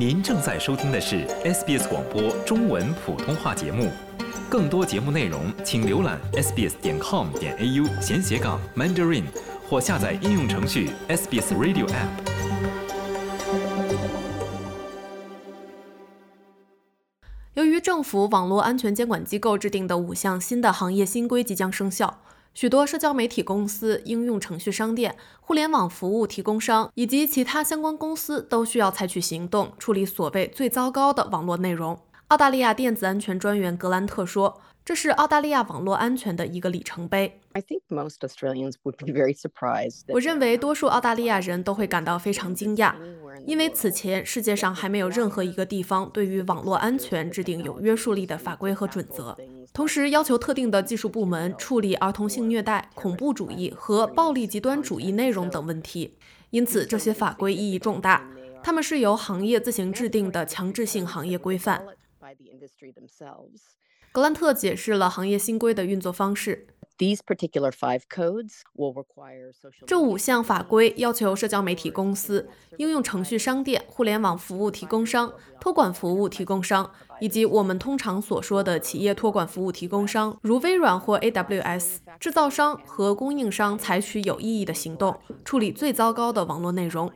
您正在收听的是 SBS 广播中文普通话节目，更多节目内容请浏览 sbs 点 com 点 au 闲斜杠 mandarin 或下载应用程序 SBS Radio App。由于政府网络安全监管机构制定的五项新的行业新规即将生效。许多社交媒体公司、应用程序商店、互联网服务提供商以及其他相关公司都需要采取行动，处理所谓最糟糕的网络内容。澳大利亚电子安全专员格兰特说：“这是澳大利亚网络安全的一个里程碑。”我认为多数澳大利亚人都会感到非常惊讶，因为此前世界上还没有任何一个地方对于网络安全制定有约束力的法规和准则。同时要求特定的技术部门处理儿童性虐待、恐怖主义和暴力极端主义内容等问题，因此这些法规意义重大。它们是由行业自行制定的强制性行业规范。格兰特解释了行业新规的运作方式。这五项法规要求社交媒体公司、应用程序商店、互联网服务提供商、托管服务提供商，以及我们通常所说的企业托管服务提供商，如微软或 AWS 制造商和供应商，采取有意义的行动，处理最糟糕的网络内容。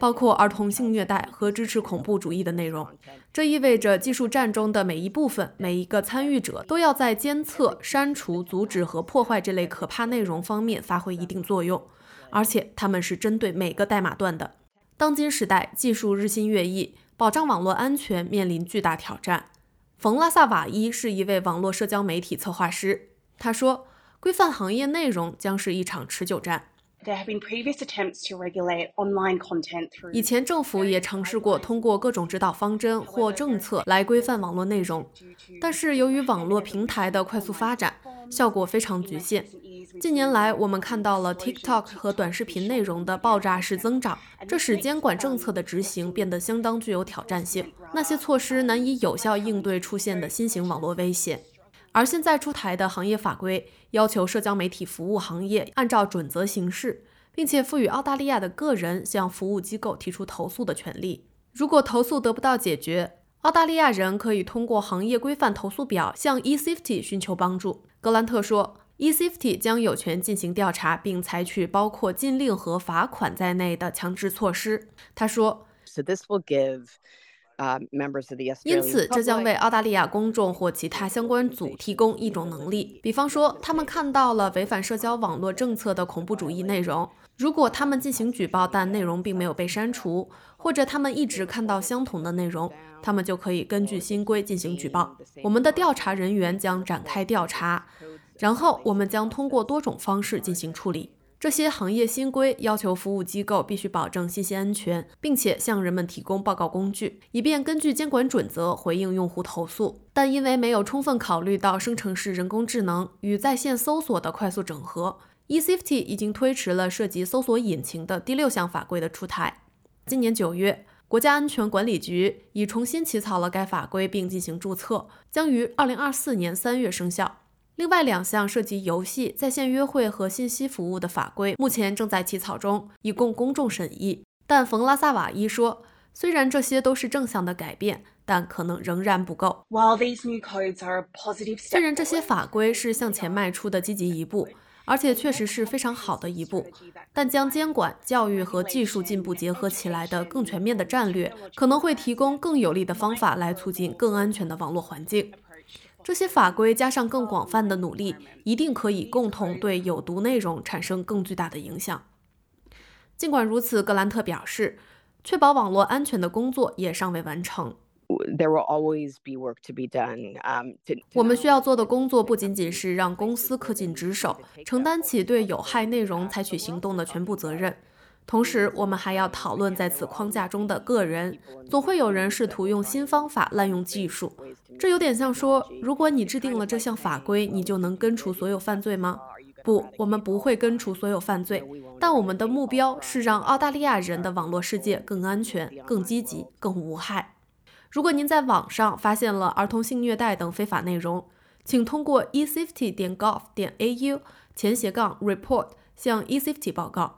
包括儿童性虐待和支持恐怖主义的内容。这意味着技术战中的每一部分、每一个参与者都要在监测、删除、阻止和破坏这类可怕内容方面发挥一定作用，而且他们是针对每个代码段的。当今时代，技术日新月异，保障网络安全面临巨大挑战。冯拉萨瓦伊是一位网络社交媒体策划师，他说：“规范行业内容将是一场持久战。” There have been previous attempts to regulate online content 以前政府也尝试过通过各种指导方针或政策来规范网络内容，但是由于网络平台的快速发展，效果非常局限。近年来，我们看到了 TikTok 和短视频内容的爆炸式增长，这使监管政策的执行变得相当具有挑战性。那些措施难以有效应对出现的新型网络威胁。而现在出台的行业法规要求社交媒体服务行业按照准则行事，并且赋予澳大利亚的个人向服务机构提出投诉的权利。如果投诉得不到解决，澳大利亚人可以通过行业规范投诉表向 eSafety 寻求帮助。格兰特说，eSafety 将有权进行调查，并采取包括禁令和罚款在内的强制措施。他说：“So this will give.” 因此，这将为澳大利亚公众或其他相关组提供一种能力，比方说，他们看到了违反社交网络政策的恐怖主义内容。如果他们进行举报，但内容并没有被删除，或者他们一直看到相同的内容，他们就可以根据新规进行举报。我们的调查人员将展开调查，然后我们将通过多种方式进行处理。这些行业新规要求服务机构必须保证信息安全，并且向人们提供报告工具，以便根据监管准则回应用户投诉。但因为没有充分考虑到生成式人工智能与在线搜索的快速整合，eSafety 已经推迟了涉及搜索引擎的第六项法规的出台。今年九月，国家安全管理局已重新起草了该法规并进行注册，将于二零二四年三月生效。另外两项涉及游戏、在线约会和信息服务的法规目前正在起草中，以供公众审议。但冯拉萨瓦伊说，虽然这些都是正向的改变，但可能仍然不够。虽然这些法规是向前迈出的积极一步，而且确实是非常好的一步，但将监管、教育和技术进步结合起来的更全面的战略，可能会提供更有力的方法来促进更安全的网络环境。这些法规加上更广泛的努力，一定可以共同对有毒内容产生更巨大的影响。尽管如此，格兰特表示，确保网络安全的工作也尚未完成。There will always be work to be done. 我们需要做的工作不仅仅是让公司恪尽职守，承担起对有害内容采取行动的全部责任。同时，我们还要讨论在此框架中的个人。总会有人试图用新方法滥用技术。这有点像说，如果你制定了这项法规，你就能根除所有犯罪吗？不，我们不会根除所有犯罪。但我们的目标是让澳大利亚人的网络世界更安全、更积极、更无害。如果您在网上发现了儿童性虐待等非法内容，请通过 eSafety 点 gov 点 au 前斜杠 report 向 eSafety 报告。